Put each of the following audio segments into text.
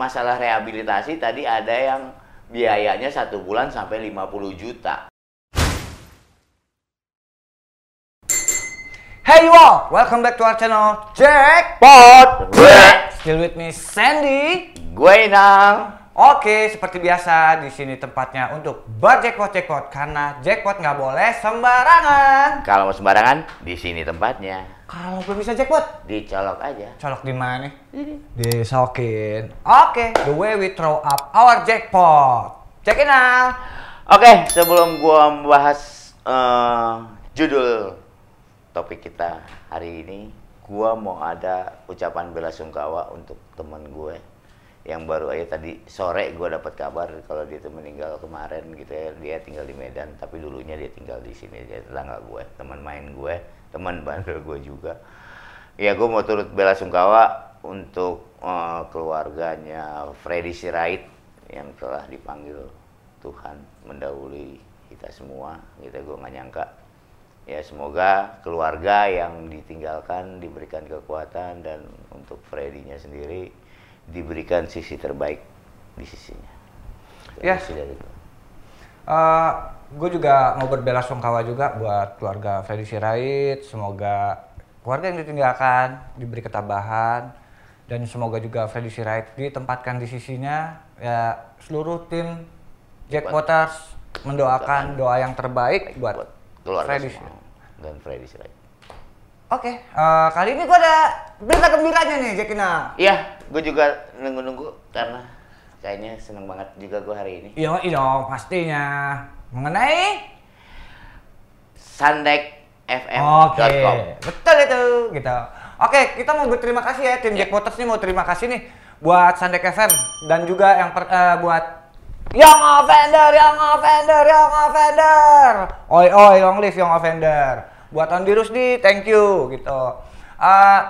masalah rehabilitasi tadi ada yang biayanya satu bulan sampai 50 juta. Hey you all, welcome back to our channel Pot, Jackpot. Still with me Sandy. gue Inang. Oke, seperti biasa di sini tempatnya untuk berjackpot jackpot karena jackpot nggak boleh sembarangan. Kalau mau sembarangan, di sini tempatnya. Kalau belum bisa jackpot, Dicolok aja. colok di mana? Disokin. Oke, the way we throw up our jackpot. Check it out. Oke, sebelum gua membahas eh, judul topik kita hari ini, gua mau ada ucapan bela sungkawa untuk teman gue yang baru aja tadi sore gua dapat kabar kalau dia tuh meninggal kemarin gitu ya. Dia tinggal di Medan tapi dulunya dia tinggal di sini dia tetangga gue teman main gue teman bandel gue juga. Ya gue mau turut bela sungkawa untuk eh, keluarganya Freddy Sirait yang telah dipanggil Tuhan mendahului kita semua gitu gue nggak nyangka. Ya semoga keluarga yang ditinggalkan diberikan kekuatan dan untuk Freddy-nya sendiri diberikan sisi terbaik di sisinya. Itu Ya. isi dari gue. gue juga mau berbela sungkawa juga buat keluarga Freddy Sirait. Semoga keluarga yang ditinggalkan diberi ketabahan dan semoga juga Freddy Sirait ditempatkan di sisinya. Ya seluruh tim Jackpoters mendoakan doa yang terbaik buat, keluarga Freddy semua dan Freddy Sirait. Oke, eh, kali ini gue ada berita gembiranya nih Jackina. Iya, gue juga nunggu-nunggu karena kayaknya seneng banget juga gue hari ini. Iya, iya pastinya. Mengenai sandekfm.com. Oke, betul itu gitu. Oke, kita mau berterima kasih ya tim Jackpoters nih mau terima kasih nih buat Sandek FM dan juga yang per- eh, buat Young Offender, Young Offender, Young Offender. Oi oi, long live Young Offender. Buat On Dirusdi, thank you gitu. Eh,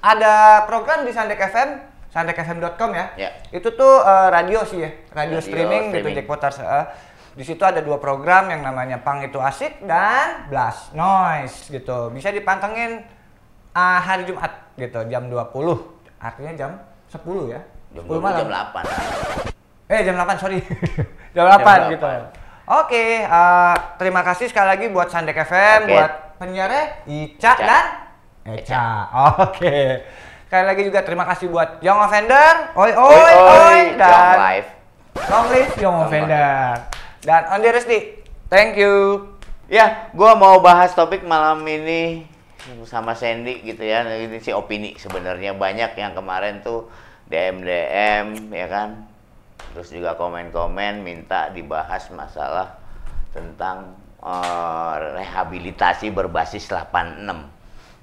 ada program di Sandek FM, sandekfm.com ya. Ya. Itu tuh eh, radio sih ya, radio, Radio streaming, gitu streaming. Jackpoters. eh. di situ ada dua program yang namanya Pang itu asik dan Blast Noise gitu. Bisa dipantengin ah, hari Jumat gitu jam 20. Artinya jam 10 ya. Jam 10 20, jam 8. Eh jam 8 sorry. jam 8 8. gitu. Oke, eh, terima kasih sekali lagi buat Sandek FM, Oke. buat penyiarnya Ica Ica. dan Eca. Oke. Sekali lagi juga terima kasih buat Young Offender, oi oi oi, Oi, dan Young Life. Long live Young Offender. Dan On the Resti, thank you. Ya, gua mau bahas topik malam ini sama Sandy gitu ya. Ini sih opini sebenarnya banyak yang kemarin tuh DM DM ya kan. Terus juga komen-komen minta dibahas masalah tentang eh, rehabilitasi berbasis 86.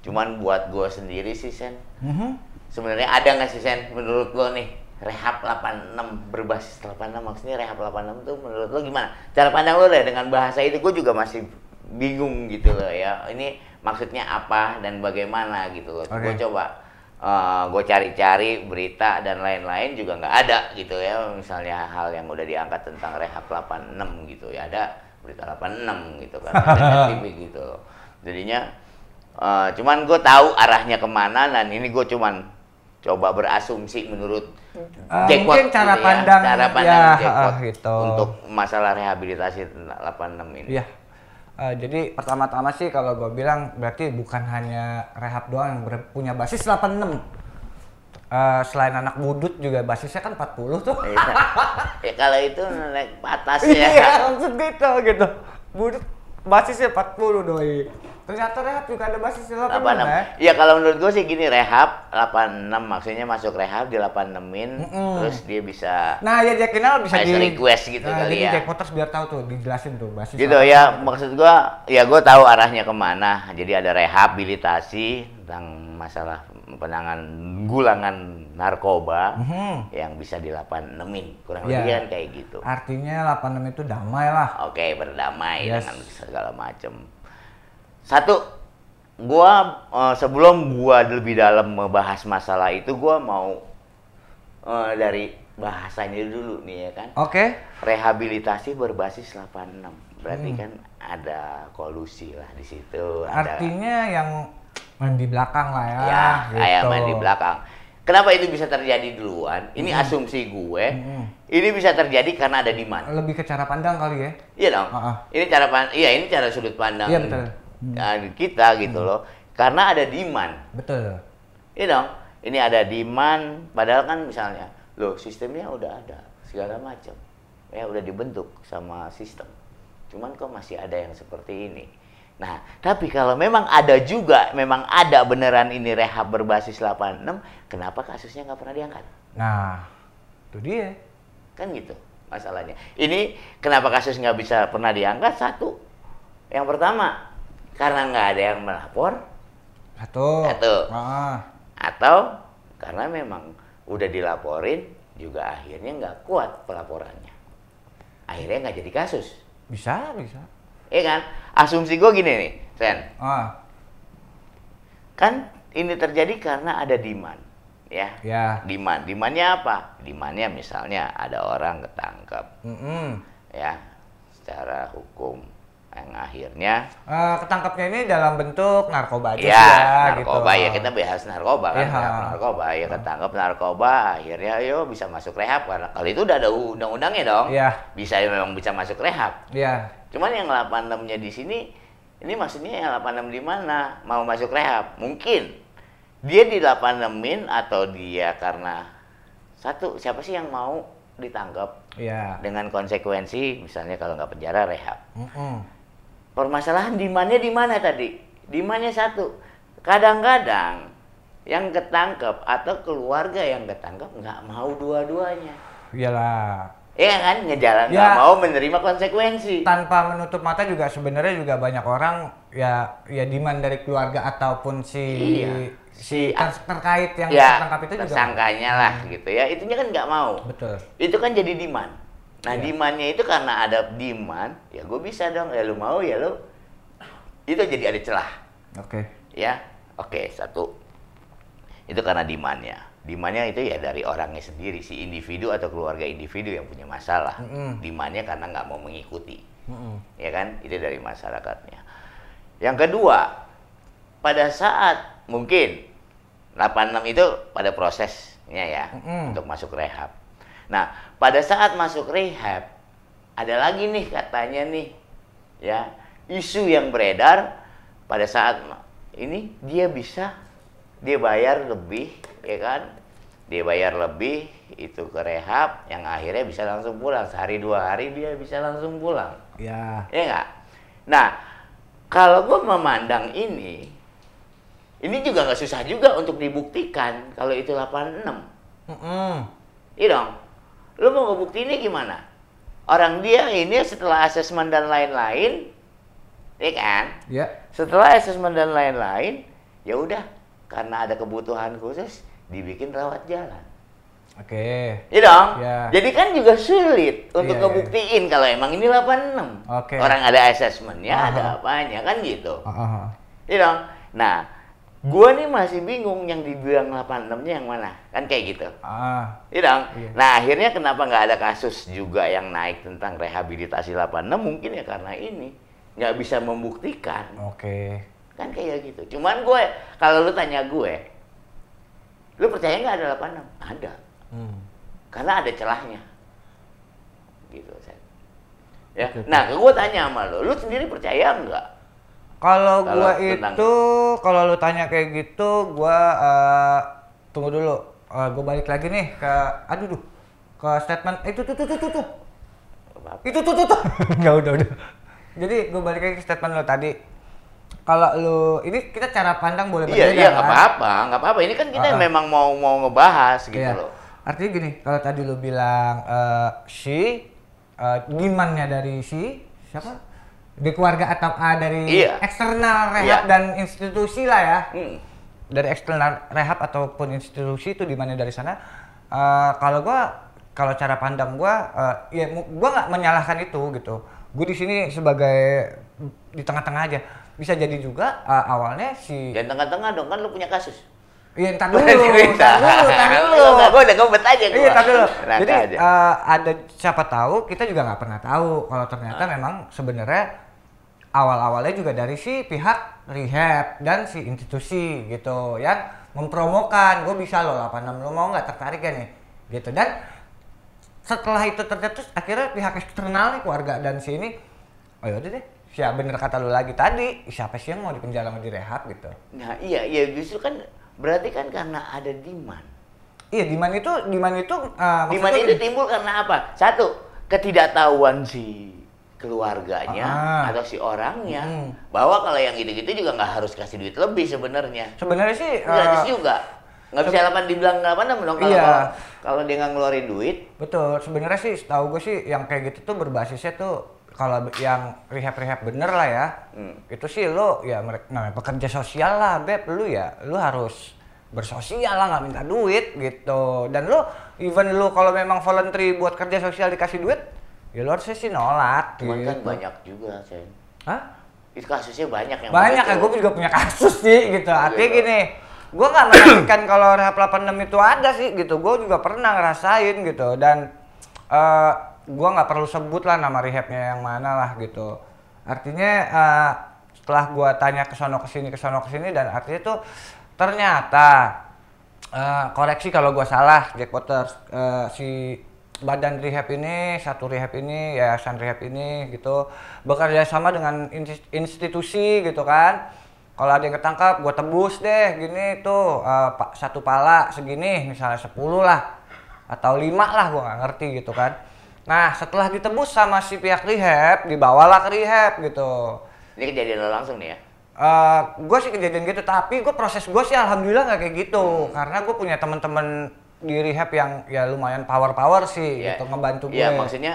Cuman buat gua sendiri sih Sen, Mhm. sebenarnya ada nggak sih Sen menurut lo nih rehab 86 berbasis 86 maksudnya rehab 86 tuh menurut lo gimana? Cara pandang lo deh dengan bahasa itu gue juga masih bingung gitu loh ya. Ini maksudnya apa dan bagaimana gitu loh. Oke. Gue coba gue cari-cari berita dan lain-lain juga nggak ada gitu ya. Misalnya hal yang udah diangkat tentang rehab 86 gitu ya ada berita 86 gitu kan TV gitu loh. Jadinya eh, cuman gue tahu arahnya ke mana dan ini gue cuman coba berasumsi menurut Eh, Jackpot mungkin cara gitu ya, pandang cara pandang ya, Jackpot ah, gitu. untuk masalah rehabilitasi 86 ini. Iya. Eh, jadi pertama-tama sih kalau gue bilang berarti bukan hanya rehab doang yang punya basis 86. Eh, selain anak budut juga basisnya kan 40 tuh. Iya. ya kalau itu naik batas Iya, ya. maksud gitu gitu. Budut basisnya 40 doi. Ternyata rehab juga ada basisnya 86 ya. 86. Ya kalau menurut gue sih gini rehab 86 maksudnya masuk rehab di 86-in Mm-mm. terus dia bisa Nah, ya Jackinal bisa As di request gitu nah, kali jadi ya. Jackpoters biar tahu tuh dijelasin tuh basis. gitu 86. ya maksud gua ya gua tahu arahnya ke mana jadi ada rehabilitasi tentang masalah penanganan gulangan narkoba Mhm. yang bisa di 86-in kurang Iya. lebih kan kayak gitu Artinya 86 itu damai lah. oke berdamai Yes. dengan segala macam satu gua eh, sebelum gua lebih dalam membahas masalah itu gua mau eh, dari bahasanya dulu nih ya kan Oke. rehabilitasi berbasis 86 berarti Hmm. kan ada kolusi lah di situ ada Artinya yang main di belakang lah ya. ya kayak gitu. main di belakang Kenapa itu bisa terjadi duluan? Ini asumsi gue. Ini bisa terjadi karena ada demand. Lebih ke cara pandang kali ya. Iya dong. Ah, ah. Ini cara pan iya ini cara sudut pandang Iya, betul. Uh, kita gitu loh. Karena ada demand. Betul. Iya dong. Ini ada demand padahal kan misalnya loh sistemnya udah ada segala macam. Ya udah dibentuk sama sistem. Cuman kok masih ada yang seperti ini. Nah, tapi kalau memang ada juga, memang ada beneran ini rehab berbasis 86, kenapa kasusnya nggak pernah diangkat? Nah, itu dia. Kan gitu masalahnya. Ini kenapa kasus nggak bisa pernah diangkat? Satu, yang pertama karena nggak ada yang melapor, Satu. Satu. Ah. atau karena memang udah dilaporin juga akhirnya nggak kuat pelaporannya. Akhirnya nggak jadi kasus, Bisa, bisa. Iya kan? Asumsi gue gini nih, Sen. Ah, Kan ini terjadi karena ada demand, ya. ya. Demand, demandnya apa? Demandnya misalnya ada orang ketangkep, Mm-mm. ya, secara hukum yang akhirnya Eh, ketangkapnya ini dalam bentuk narkoba aja ya, sih ya, narkoba gitu. ya kita bahas narkoba kan Iya. narkoba, narkoba ya ketangkep narkoba akhirnya yo bisa masuk rehab karena kalau itu udah ada undang-undangnya dong Iya. bisa memang bisa masuk rehab Iya. cuman yang 86 nya di sini ini maksudnya yang 86 di mana mau masuk rehab mungkin dia di 86 atau dia karena satu siapa sih yang mau ditangkap Iya. dengan konsekuensi misalnya kalau nggak penjara rehab Mm-mm. Permasalahan demandnya di mana tadi? Demandnya satu. Kadang-kadang yang ketangkep atau keluarga yang ketangkep nggak mau dua-duanya. Iyalah. Iya kan? Ngejalan Ya. nggak mau menerima konsekuensi. Tanpa menutup mata juga sebenarnya juga banyak orang ya ya demand dari keluarga ataupun si Iya. si ter- terkait yang ya, tertangkap itu juga. tersangkanya lah gitu ya. Itunya kan nggak mau. Betul. Itu kan jadi demand. Nah, Iya. demandnya itu karena ada demand, ya gue bisa dong. Ya lu mau ya lu. Itu jadi ada celah. Oke. ya oke satu itu karena demandnya demandnya itu ya dari orangnya sendiri si individu atau keluarga individu yang punya masalah Mm-mm. demandnya karena nggak mau mengikuti Mm-mm. ya kan itu dari masyarakatnya yang kedua pada saat mungkin 86 itu pada prosesnya ya Mm-mm. untuk masuk rehab nah pada saat masuk rehab ada lagi nih katanya nih ya isu yang beredar pada saat ini dia bisa dia bayar lebih ya kan dia bayar lebih itu ke rehab yang akhirnya bisa langsung pulang sehari dua hari dia bisa langsung pulang Ya. ya nggak nah kalau gue memandang ini ini juga nggak susah juga untuk dibuktikan kalau itu 86 Mm-mm. Iya dong. Lu mau ngebuktiinnya gimana? Orang dia ini setelah asesmen dan lain-lain, ya kan? Ya. Setelah asesmen dan lain-lain, ya udah karena ada kebutuhan khusus dibikin rawat jalan. Oke. Iya dong. Ya. Jadi kan juga sulit untuk Iya, ngebuktiin kalau emang ini 86. Oke. Orang ada asesmennya, Aha. ada apanya kan gitu. Ah, ah. Iya dong. Nah, gua nih masih bingung yang dibilang 86-nya yang mana. Kan kayak gitu. Ah. Iya dong. Iya. Nah akhirnya kenapa nggak ada kasus juga yang naik tentang rehabilitasi 86 mungkin ya karena ini nggak bisa membuktikan Oke. kan kayak gitu. Cuman gue kalau lu tanya gue, lu percaya nggak ada 86? Ada, Hmm. karena ada celahnya. Gitu, Sen. Ya. Oke. Nah, gue tanya sama lu, lu sendiri percaya nggak? Kalau gua itu, kalau lu tanya kayak gitu, gua eh, tunggu dulu. Eh, gua balik lagi nih ke, aduh, duh, ke statement itu tuh tuh tuh tuh, tuh. Itu tuh tuh tuh. Nggak udah udah. Jadi gua balik lagi ke statement lu tadi. Kalau lu, ini kita cara pandang boleh Iya, berbeda iya nggak kan? apa-apa, nggak apa-apa. Ini kan kita ah. memang mau mau ngebahas gitu Iya. loh. Artinya gini, kalau tadi lu bilang eh, si eh, demandnya dari si siapa? Di keluarga atau ah, dari Iya. eksternal rehab Iya. dan institusi lah ya. Hmm. Dari eksternal rehab ataupun institusi itu di mana dari sana. eh, kalau gua kalau cara pandang gua eh, ya gua nggak menyalahkan itu gitu. Gue di sini sebagai di tengah-tengah aja. Bisa jadi juga eh, awalnya si Jangan tengah-tengah dong, kan lu punya kasus. Iya, entar dulu, entar dulu, entar dulu. Enggak, gue udah ngebet aja gue. Iya, tar dulu. Jadi eh, ada siapa tahu kita juga nggak pernah tahu kalau ternyata Ah. memang sebenarnya awal-awalnya juga dari si pihak rehab dan si institusi gitu ya mempromokan gue bisa loh 86 lo mau nggak? Tertarik ya nih? Gitu. Dan setelah itu tercetus akhirnya pihak eksternal nih keluarga dan sini oh yaudah deh siapa bener kata lu lagi tadi siapa sih yang mau dipenjara mau direhab gitu. Nah iya iya justru kan berarti kan karena ada demand. iya diman itu diman itu uh, Demand itu gini, timbul karena apa? Satu ketidaktahuan si keluarganya Ah. atau si orangnya Hmm. bahwa kalau yang gitu-gitu juga nggak harus kasih duit lebih sebenarnya. sebenarnya sih Gratis uh, juga. Nggak bisa delapan dibilang apa namanya dong kalau Iya. kalau- dia nggak ngeluarin duit. Betul, sebenarnya sih tahu gue sih yang kayak gitu tuh berbasisnya tuh kalau yang rehab-rehab bener lah ya, Hmm. itu sih lo ya mereka namanya pekerja sosial lah, beb, lu ya, lu harus bersosial lah nggak minta duit gitu. Dan lu even lu kalau memang voluntary buat kerja sosial dikasih duit, ya lu harusnya sih nolak. Cuman kan gitu. banyak juga, Sen. Hah? Itu kasusnya banyak yang Banyak ya, gue juga punya kasus sih gitu. Artinya Iya. gini, gue nggak menafikan kalau rehab 86 itu ada sih gitu. Gue juga pernah ngerasain gitu dan eh gue nggak perlu sebut lah nama rehabnya yang mana lah gitu. Artinya eh, setelah gue tanya ke sono ke sini ke sono ke sini dan artinya tuh ternyata eh, koreksi kalau gue salah Jack Potter eh, si badan rehab ini satu rehab ini yayasan rehab ini gitu. Bekerja sama dengan insti- institusi gitu kan. Kalau ada yang ketangkap gue tebus deh gini tuh eh, pak satu pala segini misalnya 10 lah atau lima lah gue nggak ngerti gitu kan. Nah setelah ditebus sama si pihak rehab dibawalah ke rehab gitu. Ini kejadian lo langsung nih ya. gue sih kejadian gitu tapi gue proses gue sih alhamdulillah nggak kayak gitu. Karena gue punya teman-teman di rehab yang ya lumayan power power sih Iya. gitu ngebantu gue Iya, maksudnya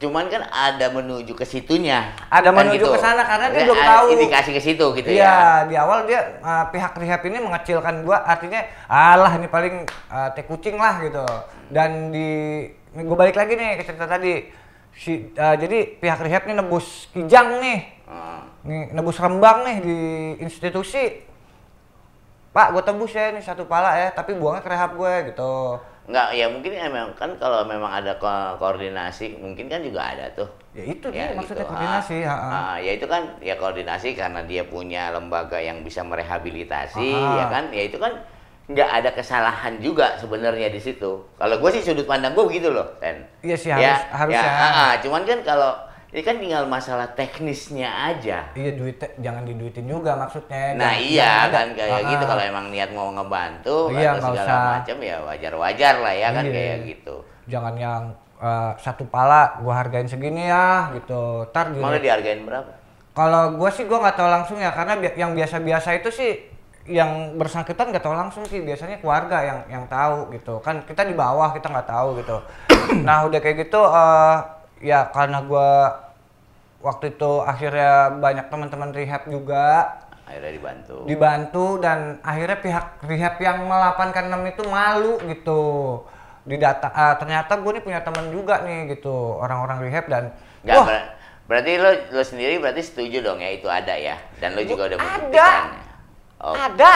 cuman kan ada menuju ke situnya. Ada Kan menuju ke sana, karena dia Maksudnya belum tahu. Indikasi ke situ gitu Iya, ya. di awal dia uh, pihak rehab ini mengecilkan gua artinya alah ini paling uh, teh kucing lah gitu. Dan di gue balik lagi nih ke cerita tadi. Si uh, jadi pihak rehab ini nebus kijang nih. Hmm. Nih nebus rembang nih di institusi. Pak, gue tebus ya nih satu pala ya, tapi buangnya ke rehab gue gitu. Enggak, ya mungkin emang kan kalau memang ada ko- koordinasi, mungkin kan juga ada tuh. Ya itu Ya, dia maksudnya gitu. koordinasi. Ah, ha-ha. ah, ya itu kan ya koordinasi karena dia punya lembaga yang bisa merehabilitasi, Ah. ya kan? Ya itu kan nggak ada kesalahan juga sebenarnya di situ. Kalau gue sih sudut pandang gue begitu loh, Ten. Iya sih, ya, harus- harus ya. ya. ah, ah, cuman kan kalau ini kan tinggal masalah teknisnya aja. Iya duit jangan diduitin juga maksudnya. Nah Jangan- iya jangan kan kayak gitu kalau emang niat mau ngebantu Iya, atau segala usah. macam ya wajar-wajar lah ya kan Iya. kayak gitu. jangan yang eh, satu pala gua hargain segini ya gitu di- Malah dihargain berapa? kalau gua sih gua nggak tahu langsung ya karena bi- yang biasa-biasa itu sih yang bersangkutan nggak tahu langsung sih biasanya keluarga yang yang tahu gitu kan kita di bawah kita nggak tahu gitu nah udah kayak gitu eh, ya karena gua waktu itu akhirnya banyak teman-teman rehab juga Akhirnya dibantu. dibantu dan akhirnya pihak rehab yang melapankan 6 itu malu gitu di data ah, ternyata gue nih punya teman juga nih gitu orang-orang rehab dan Nggak, wah ber- berarti lo, lo sendiri berarti setuju dong ya itu ada ya dan lo juga udah Ada. Oh. ada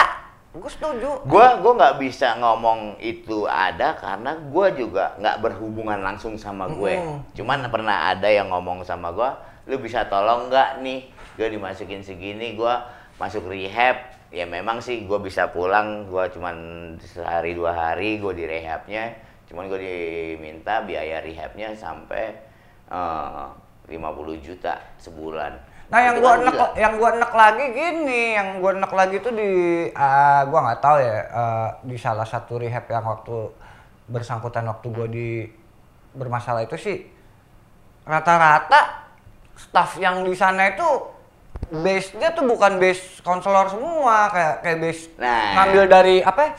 gue setuju Gua gua nggak bisa ngomong itu ada karena gua juga nggak berhubungan langsung sama gue. Mm-mm. Cuman pernah ada yang ngomong sama gua, lu bisa tolong nggak nih? Gue dimasukin segini, gua masuk rehab. Ya memang sih gua bisa pulang, gua cuman sehari dua hari gua di rehabnya. Cuman gua diminta biaya rehabnya sampai eh, 50 juta sebulan. Nah yang gue enek yang gue enek lagi gini yang gue enek lagi tuh di ah gue nggak tahu ya ah, di salah satu rehab yang waktu bersangkutan waktu gue di bermasalah itu sih rata-rata staff yang di sana itu base-nya tuh bukan base konselor semua kayak kayak base Nah. ngambil dari apa ya?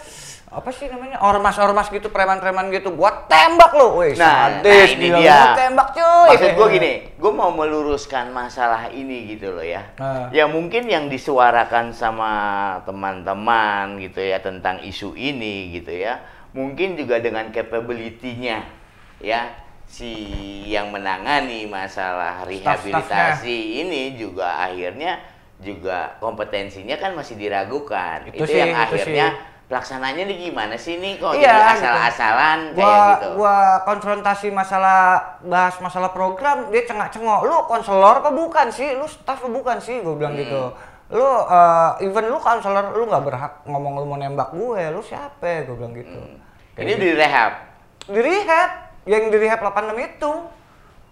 Apa sih namanya ormas-ormas gitu preman-preman gitu gua tembak lo weh Nah, sadis nah ini dia. gua tembak cuy Maksud gue gini, gue mau meluruskan masalah ini gitu loh ya. Nah. Ya mungkin yang disuarakan sama teman-teman gitu ya tentang isu ini gitu ya. Mungkin juga dengan capability-nya ya si yang menangani masalah rehabilitasi ini juga akhirnya juga kompetensinya kan masih diragukan. Itu Itu, sih, yang itu akhirnya sih. Pelaksananya nih gimana sih nih kok Iya, jadi gitu. asal-asalan gua kayak gitu. gua konfrontasi masalah bahas masalah program dia cengak cengok lu konselor apa bukan sih lu staff apa bukan sih gua bilang Hmm. gitu lu eh, even lu konselor lu nggak berhak ngomong lu mau nembak gue, lu siapa? Gue bilang gitu. Kayak Ini di rehab. di rehab, yang di rehab 86 itu.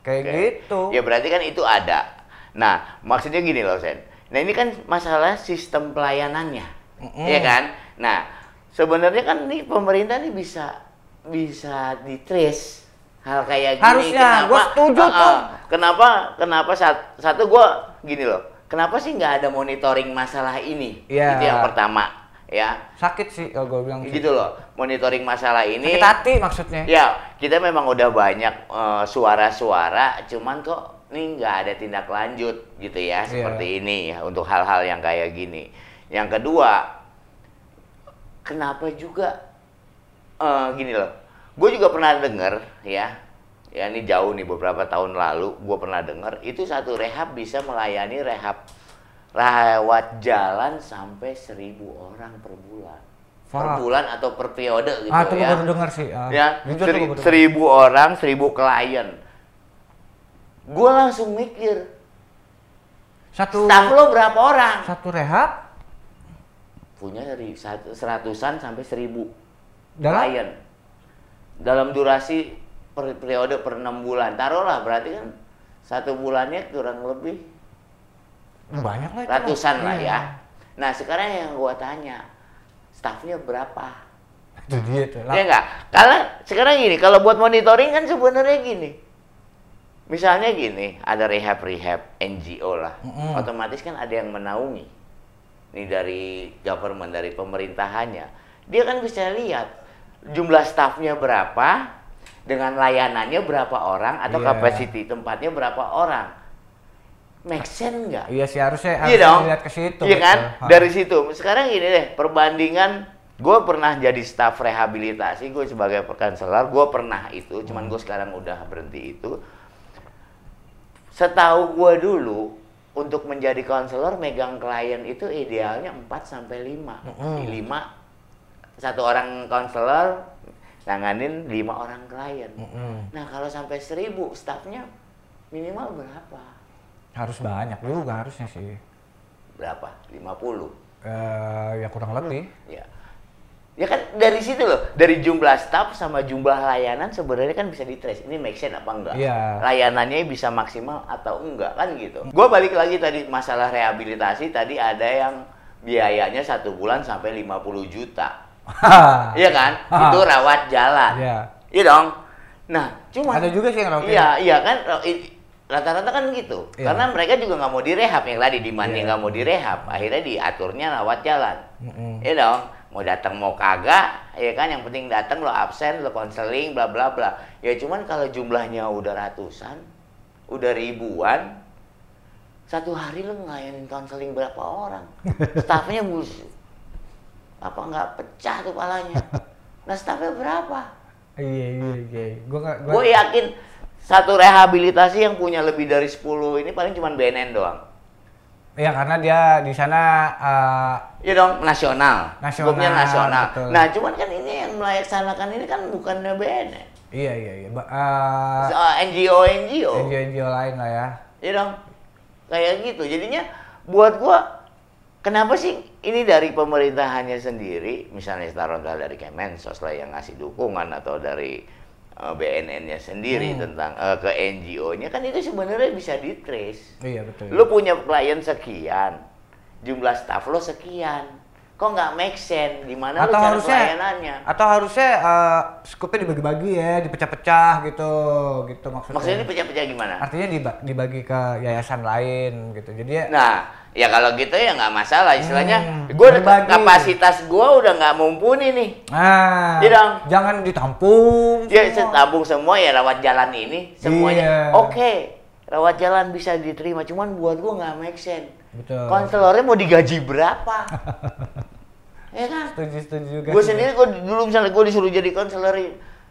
Kayak Oke. gitu. Ya berarti kan itu ada. Nah, maksudnya gini loh, Sen. Nah, ini kan masalah sistem pelayanannya. Mm-mm. Iya kan? Nah, sebenarnya kan nih pemerintah nih bisa bisa ditrace hal kayak gini. Harusnya, gua setuju ah. tuh. Kenapa? Kenapa sat- satu gua gini loh. Kenapa sih nggak ada monitoring masalah ini? Iya. Itu yang pertama, ya. Sakit sih, kalau gue bilang. sih. Gitu loh. Monitoring masalah ini. Sakit hati maksudnya. Ya, kita memang udah banyak eh, suara-suara, cuman kok nih nggak ada tindak lanjut gitu ya, Iya. seperti ini ya, untuk hal-hal yang kayak gini. Yang kedua, kenapa juga eh, gini loh, gue juga pernah denger ya, ya ini jauh nih beberapa tahun lalu, gue pernah denger itu satu rehab bisa melayani rehab rawat jalan sampai seribu orang per bulan. Per bulan atau per periode gitu ah, itu ya baru denger sih. ah. ya Jujur seri- seribu orang seribu klien gue langsung mikir Satu staff lo berapa orang satu rehab punya dari seratusan sampai seribu dalam klien dalam durasi per periode per enam bulan taruhlah berarti kan satu bulannya kurang lebih banyak lah ratusan lah Iya. ya nah sekarang yang gua tanya staffnya berapa Itu dia tuh. Ya enggak? Karena sekarang gini, kalau buat monitoring kan sebenarnya gini. Misalnya gini, ada rehab-rehab NGO lah. Mm-mm. Otomatis kan ada yang menaungi. Ini dari government, dari pemerintahannya. Dia kan bisa lihat jumlah staffnya berapa, dengan layanannya berapa orang, atau Iya. capacity tempatnya berapa orang. Make sense nggak? Iya sih harusnya Iya harusnya dong. dilihat ke situ. Iya kan? Ha. Dari situ. Sekarang gini deh, perbandingan gue pernah jadi staf rehabilitasi, gue sebagai konselor, gue pernah itu, Hmm. cuman gue sekarang udah berhenti itu. Setahu gue dulu, untuk menjadi konselor megang klien itu idealnya 4 sampai 5. Mm-mm. 5 satu orang konselor nanganin 5 orang klien. Mm-mm. Nah, kalau sampai 1000 stafnya minimal berapa? harus banyak juga harusnya sih. Berapa? 50. Eh ya kurang lebih. Ya. Ya kan dari situ loh, dari jumlah staff sama jumlah layanan sebenarnya kan bisa ditrace. Ini make sense apa enggak? Iya. Layanannya bisa maksimal atau enggak kan gitu. Gue balik lagi tadi masalah rehabilitasi tadi ada yang biayanya satu bulan sampai 50 juta. Iya kan? Itu rawat jalan. Iya. Iya dong. Nah, cuma Ada juga sih yang rawat Iya, iya kan rata-rata kan gitu. Iya. Karena mereka juga nggak mau direhab yang tadi demandnya Iya. nggak mau direhab. Akhirnya diaturnya rawat jalan. Iya dong, mau datang mau kagak, ya kan yang penting datang lo absen, lo konseling, bla bla bla. Ya cuman kalau jumlahnya udah ratusan, udah ribuan, satu hari lo ngelayanin konseling berapa orang? Staffnya musuh. Apa nggak pecah tuh palanya? Nah staffnya berapa? Iya iya iya. Gua nggak gua Gue yakin satu rehabilitasi yang punya lebih dari 10 ini paling cuma BNN doang. Iya karena dia di sana eh, Iya dong, nasional. Nasional, Grupnya nasional. betul. Nah, cuman kan ini yang melaksanakan ini kan bukannya BNN. iya iya iya. Ba- eh, NGO NGO. NGO NGO lain lah ya. Iya dong. Kayak gitu. Jadinya buat gua kenapa sih ini dari pemerintahannya sendiri, misalnya taruh dari Kemensos lah yang ngasih dukungan atau dari eh, BNN-nya sendiri Hmm. tentang eh, ke NGO-nya kan itu sebenarnya bisa di-trace. Iya betul. Lu punya klien sekian, jumlah staff lo sekian. Kok nggak make sense? Di mana lu atau cara harusnya pelayanannya? atau harusnya eh, skupnya dibagi-bagi ya, dipecah-pecah gitu, gitu maksudnya. Maksudnya ini pecah-pecah gimana? Artinya diba- dibagi ke yayasan lain gitu. Jadi ya Nah, ya kalau gitu ya nggak masalah. Istilahnya, Hmm, gue kapasitas gue udah nggak mumpuni nih. Nah, dong. jangan ditampung. Ya, semua. tabung semua ya rawat jalan ini semuanya. Iya. Oke, rawat jalan bisa diterima. Cuman buat gue nggak make sense. Betul. Konselornya mau digaji berapa? ya kan? Setuju setuju juga. Sih. sendiri gue dulu misalnya gue disuruh jadi konselor,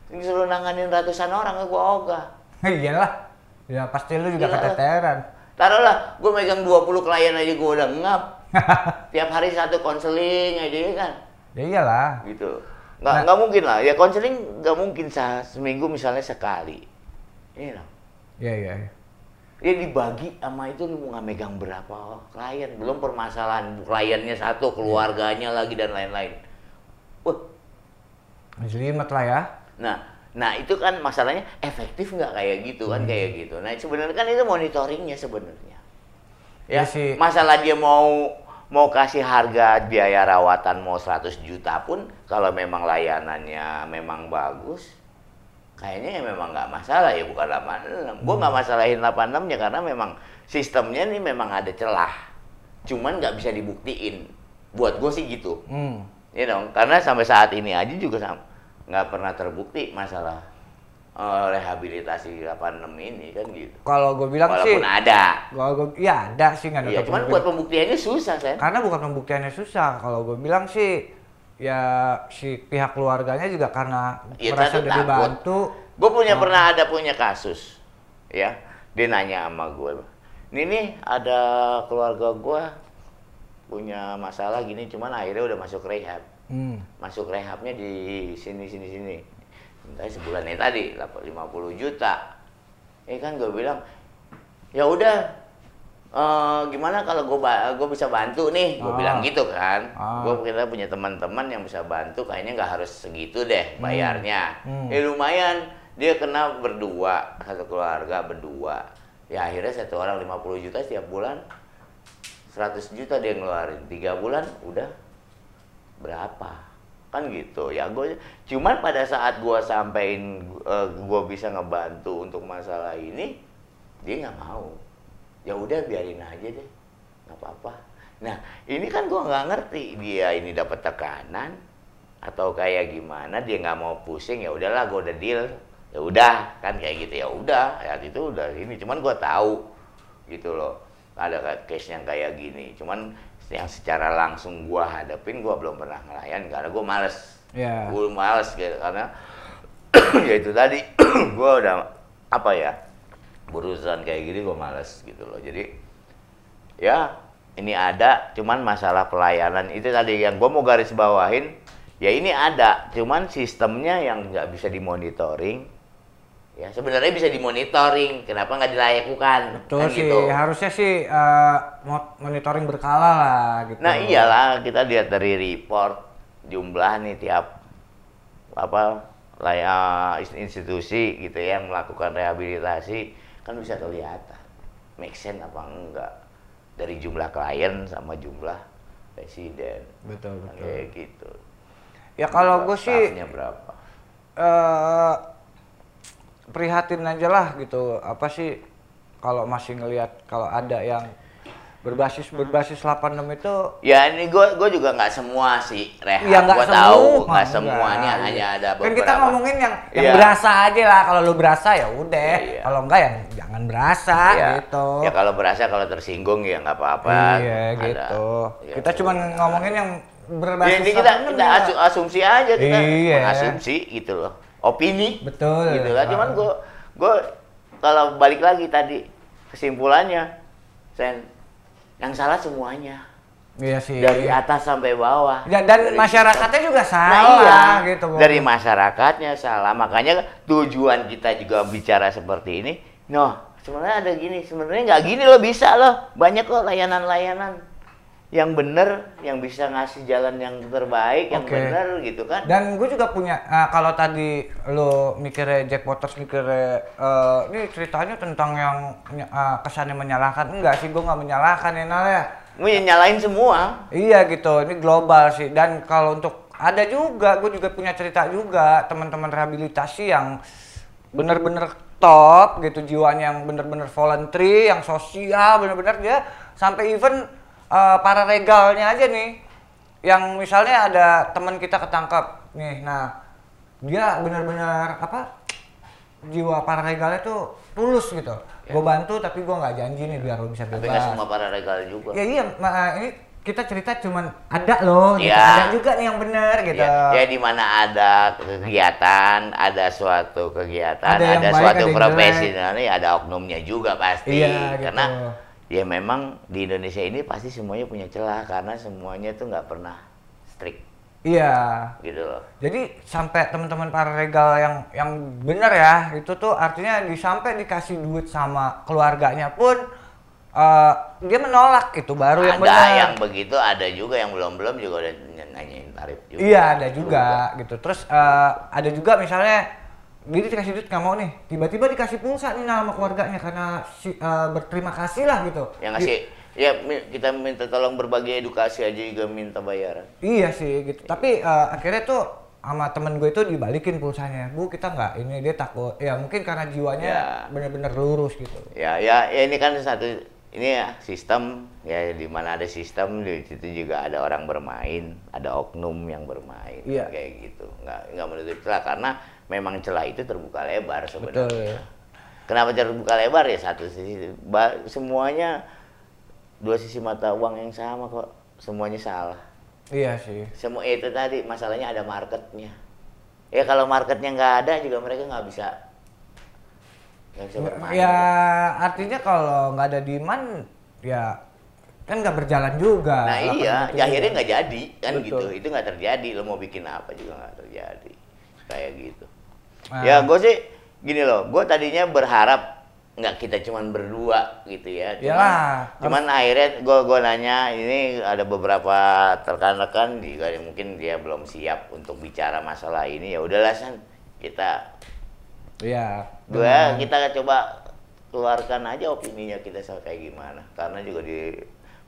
disuruh nanganin ratusan orang, gue ogah. Iyalah. Ya pasti lu juga Iyalah. keteteran. Taruhlah, gue megang 20 klien aja gue udah ngap. Tiap hari satu konseling aja ya kan. Ya iyalah. Gitu. Nggak, Nah. nggak mungkin lah. Ya konseling nggak mungkin se- seminggu misalnya sekali. Iya dong. Iya iya. iya. Ya dibagi sama itu lu nggak megang berapa klien belum permasalahan kliennya satu keluarganya lagi dan lain-lain wah Jelimet lah ya. nah nah itu kan masalahnya efektif nggak kayak gitu Hmm. kan kayak gitu nah sebenarnya kan itu monitoringnya sebenarnya ya Iya sih. masalah dia mau mau kasih harga biaya rawatan mau 100 juta pun kalau memang layanannya memang bagus kayaknya ya memang nggak masalah ya bukan 86 gue nggak masalahin 86 nya karena memang sistemnya nih memang ada celah. Cuman nggak bisa dibuktiin. Buat gue sih gitu. Hmm. ya dong karena sampai saat ini aja juga sama nggak pernah terbukti masalah eh, rehabilitasi 86 ini kan gitu. Kalau gue bilang sih, walaupun ada. kalau gue, ya ada sih nggak ada tapi cuman gua buat pembuktiannya susah, Sen. karena bukan pembuktiannya susah. Kalau gue bilang sih, ya si pihak keluarganya juga karena Iya, merasa udah dibantu. Gue punya Oh. pernah ada punya kasus, ya. Dia nanya sama gue, ini ada keluarga gue punya masalah gini, cuman akhirnya udah masuk rehab. Hmm. Masuk rehabnya di sini sini sini. Entah sebulan ini tadi dapat 50 juta. Eh kan gue bilang, ya udah eh, gimana kalau gue gue bisa bantu nih, gue Ah. bilang gitu kan. Ah. Gue kita punya teman-teman yang bisa bantu, kayaknya nggak harus segitu deh bayarnya. Hmm. Eh lumayan, dia kena berdua, satu keluarga berdua. Ya akhirnya satu orang 50 juta setiap bulan, 100 juta dia ngeluarin. Tiga bulan udah berapa? Kan gitu ya gue cuman pada saat gue sampein gue bisa ngebantu untuk masalah ini dia nggak mau ya udah biarin aja deh. Nggak apa-apa. Nah ini kan gue nggak ngerti dia ini dapat tekanan atau kayak gimana dia nggak mau pusing ya udahlah gue udah deal. Ya udah kan kayak gitu ya udah. Ya itu udah ini cuman gue tahu gitu loh. Ada case yang kayak gini. Cuman yang secara langsung gua hadapin gua belum pernah ngelayan karena gua males. Ya. gua males gitu karena ya itu tadi gua udah apa ya berurusan kayak gini gua males gitu loh. Jadi ya ini ada cuman masalah pelayanan. Itu tadi yang gua mau garis bawahin ya ini ada cuman sistemnya yang nggak bisa dimonitoring. Ya sebenarnya bisa dimonitoring kenapa nggak dilakukan Betul Kan sih, gitu. harusnya sih eh, mo- monitoring berkala lah gitu. Nah iyalah kita lihat dari report jumlah nih tiap apa layak institusi gitu ya yang melakukan rehabilitasi kan bisa kelihatan make sense apa enggak dari jumlah klien sama jumlah presiden Betul, Kan betul. kayak gitu Ya kalau gue sih berapa eh prihatin aja lah gitu. Apa sih kalau masih ngelihat kalau ada yang berbasis berbasis 86 itu ya ini gue gue juga nggak semua sih rehab ya gue tahu nggak enggak. semuanya hanya ada beberapa Kan kita ngomongin yang yang Iya. berasa aja lah. Kalau lu berasa ya udah. Iya. Kalau enggak ya jangan berasa ya, gitu. ya kalau berasa kalau tersinggung ya nggak apa-apa iya Ada. gitu. Ya, kita cuman ngomongin yang berbasis Ya, ini kita, 86 kita ya. asu- asumsi aja kita Iya. asumsi gitu loh opini Betul. gitu kan cuman Ah. gue gue kalau balik lagi tadi kesimpulannya sen yang salah semuanya Iya sih. dari atas sampai bawah Ya, dan Dari- masyarakatnya juga Nah, salah iya, gitu. Bang. dari masyarakatnya salah makanya tujuan kita juga bicara seperti ini noh sebenarnya ada gini sebenarnya nggak gini loh bisa loh banyak kok layanan-layanan yang bener yang bisa ngasih jalan yang terbaik yang Oke. bener gitu kan Dan gue juga punya, ah, kalau tadi lo mikirnya Jack Waters mikirnya, eh, ini ceritanya tentang yang ah, kesannya menyalahkan. Enggak sih, gue nggak menyalahkan ya Nal ya. mau nyalain semua Iya gitu, ini global sih. Dan kalau untuk ada juga, gue juga punya cerita juga teman-teman rehabilitasi yang bener-bener top gitu jiwanya yang bener-bener voluntary, yang sosial, bener-bener dia sampai even eh, para regalnya aja nih, yang misalnya ada teman kita ketangkap nih, nah dia bener-bener apa jiwa para regalnya tuh tulus gitu. Gue bantu tapi gue nggak janji nih biar lo bisa tapi bebas. nggak semua para regal juga Ya iya, ma- ini kita cerita cuman ada loh, gitu. Iya. ada juga nih yang benar gitu. Ya, ya di mana ada kegiatan, ada suatu kegiatan, Ada ada, baik, suatu ada yang profesi, jelek. ini ada oknumnya juga pasti. Iya, gitu. Ya memang di Indonesia ini pasti semuanya punya celah karena semuanya tuh nggak pernah strict. Iya. gitu loh Jadi sampai teman-teman para regal yang yang benar ya itu tuh artinya di sampai dikasih duit sama keluarganya pun eh, dia menolak itu baru yang ada benar. yang begitu ada juga yang belum belum juga udah nanyain tarif juga Iya ada juga gitu. Terus eh, ada juga misalnya dia dikasih duit nggak mau nih, tiba-tiba dikasih pulsa nih nama keluarganya karena si, eh, berterima kasih lah gitu. yang ngasih ya mi- kita minta tolong berbagi edukasi aja juga minta bayaran Iya sih gitu. Tapi eh, akhirnya tuh sama temen gue itu dibalikin pulsanya. Bu kita nggak ini dia takut. Ya mungkin karena jiwanya Ya. bener-bener lurus gitu. ya ya ya ini kan satu ini ya sistem ya di mana ada sistem di situ juga ada orang bermain ada oknum yang bermain Iya. kayak gitu nggak nggak menutup celah karena memang celah itu terbuka lebar Betul. sebenarnya kenapa terbuka lebar ya satu sisi semuanya dua sisi mata uang yang sama kok semuanya salah Iya sih. semua itu tadi masalahnya ada marketnya ya kalau marketnya nggak ada juga mereka nggak bisa nggak bisa bermain Ya artinya kalau nggak ada demand ya kan nggak berjalan juga. Nah iya, ya akhirnya nggak jadi kan Betul. gitu. Itu nggak terjadi. Lo mau bikin apa juga nggak terjadi. Kayak gitu. Nah. Ya gue sih gini loh. Gue tadinya berharap nggak kita cuman berdua gitu ya. Cuman, Iyalah, cuman akhirnya gue gue nanya ini ada beberapa rekan-rekan juga yang mungkin dia belum siap untuk bicara masalah ini ya udahlah san kita Iya. gue kita coba keluarkan aja opininya kita sama kayak gimana karena juga di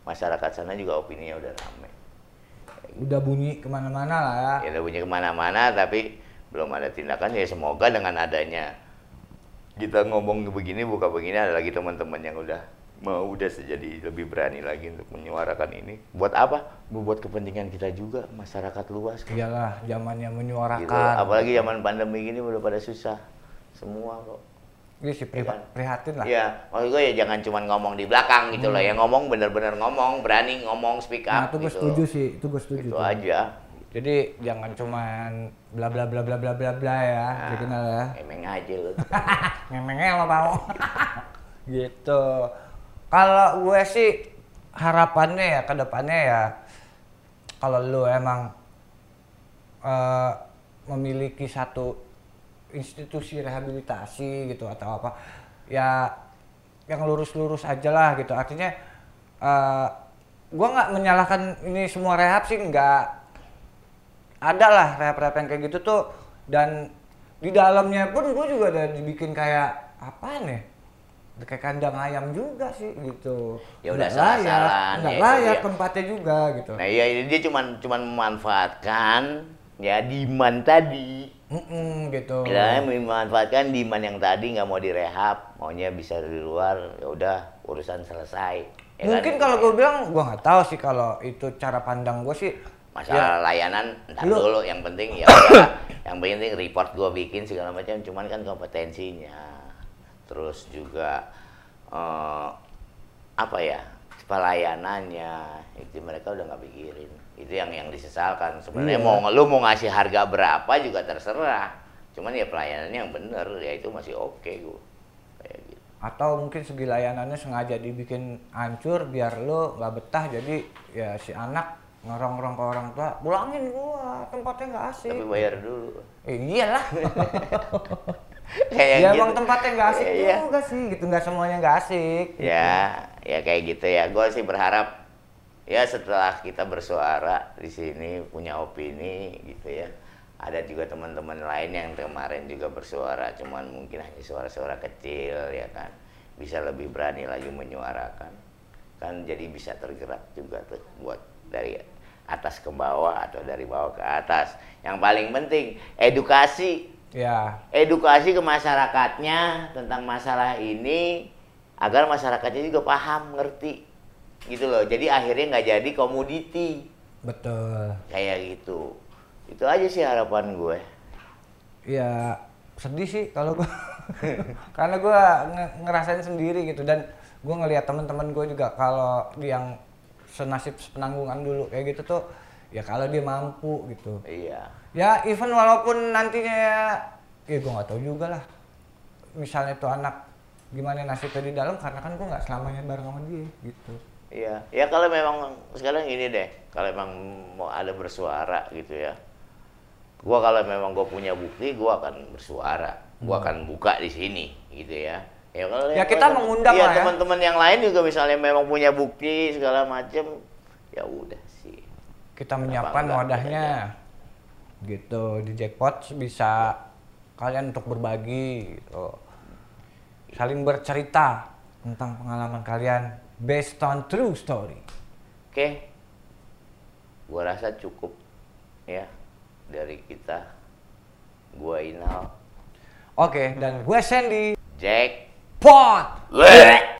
masyarakat sana juga opininya udah rame Udah bunyi ke mana-mana lah ya. ya udah punya ke mana-mana tapi belum ada tindakan ya semoga dengan adanya kita ngomong begini buka begini ada lagi teman-teman yang udah mau udah jadi lebih berani lagi untuk menyuarakan ini buat apa buat kepentingan kita juga masyarakat luas kan. Iyalah zamannya menyuarakan. gitu apalagi zaman pandemi gini udah pada susah semua kok Iya sih pri- Iya. prihatin lah. Iya, maksud gue ya jangan cuma ngomong di belakang gitu loh, ya ngomong bener-bener ngomong, berani ngomong, speak Hmm. Nah, up itu gue gitu. setuju sih, itu gue setuju. Itu aja. Jadi jangan cuman bla bla bla bla bla bla bla ya, Nah, dikenal ya. Emeng aja lu. Memangnya lo mau. gitu. Kalau gue sih harapannya ya ke depannya ya kalau lu emang eh, memiliki satu institusi rehabilitasi gitu atau apa ya yang lurus-lurus aja lah gitu artinya eh gue nggak menyalahkan ini semua rehab sih nggak ada lah rehab-rehab yang kayak gitu tuh dan di dalamnya pun gue juga udah dibikin kayak apa nih kayak kandang ayam juga sih gitu Ya udah Nggak layak salah-salahan, nggak ya layak dia. tempatnya juga gitu Nah iya ini dia cuman cuman memanfaatkan ya demand tadi. Mm-mm, gitu Ya, memanfaatkan demand yang tadi nggak mau direhab, maunya bisa di luar, ya udah urusan selesai. Ya kan? mungkin kalau gue bilang gue nggak tahu sih kalau itu cara pandang gue sih masalah layanan entar Lu- dulu. Yang penting ya yang penting report gua bikin segala macam cuman kan kompetensinya. Terus juga eh, apa ya pelayanannya itu mereka udah nggak pikirin. Itu yang yang disesalkan. Sebenarnya Iya. mau lu mau ngasih harga berapa juga terserah. Cuman ya pelayanannya yang bener ya itu masih oke gua kayak gitu. Atau mungkin segi layanannya sengaja dibikin hancur biar lo nggak betah jadi ya si anak ngerong-ngerong ke orang tua pulangin gua tempatnya nggak asik. Tapi bayar dulu. Eh, iyalah. Kayak ya gitu. emang tempatnya nggak asik iya. juga sih gitu. Nggak semuanya nggak asik ya ya kayak gitu ya. Gue sih berharap ya setelah kita bersuara di sini punya opini gitu ya. Ada juga teman-teman lain yang kemarin juga bersuara cuman mungkin hanya suara-suara kecil ya kan. Bisa lebih berani lagi menyuarakan. Kan jadi bisa tergerak juga tuh buat dari atas ke bawah atau dari bawah ke atas. Yang paling penting edukasi. Ya. Edukasi ke masyarakatnya tentang masalah ini agar masyarakatnya juga paham ngerti. Gitu loh. Jadi akhirnya nggak jadi komoditi. Betul. Kayak gitu. Itu aja sih harapan gue. Ya sedih sih kalau gua. Karena gua nge- ngerasain sendiri gitu. Dan gua ngelihat teman-teman gue juga kalau yang senasib penanggungan dulu kayak gitu tuh ya kalau dia mampu gitu iya ya even walaupun nantinya ya gue nggak tahu juga lah misalnya tuh anak gimana nasibnya di dalam karena kan gue nggak selamanya bareng sama dia gitu Iya, ya kalau memang sekarang ini deh, kalau memang mau ada bersuara gitu ya. Gua kalau memang gue punya bukti, gua akan bersuara. Gua akan buka di sini gitu ya. Ya kalau. Ya, kita mengundang iya, lah ya. teman-teman yang lain juga misalnya memang punya bukti segala macem, ya udah sih. Kita menyiapkan enggak? wadahnya. Gitu di jackpot bisa kalian untuk berbagi gitu. Saling bercerita tentang pengalaman kalian based on true story. Oke, gua rasa cukup ya dari kita. Gua Inal, Oke, dan gue Sandy Jack, One.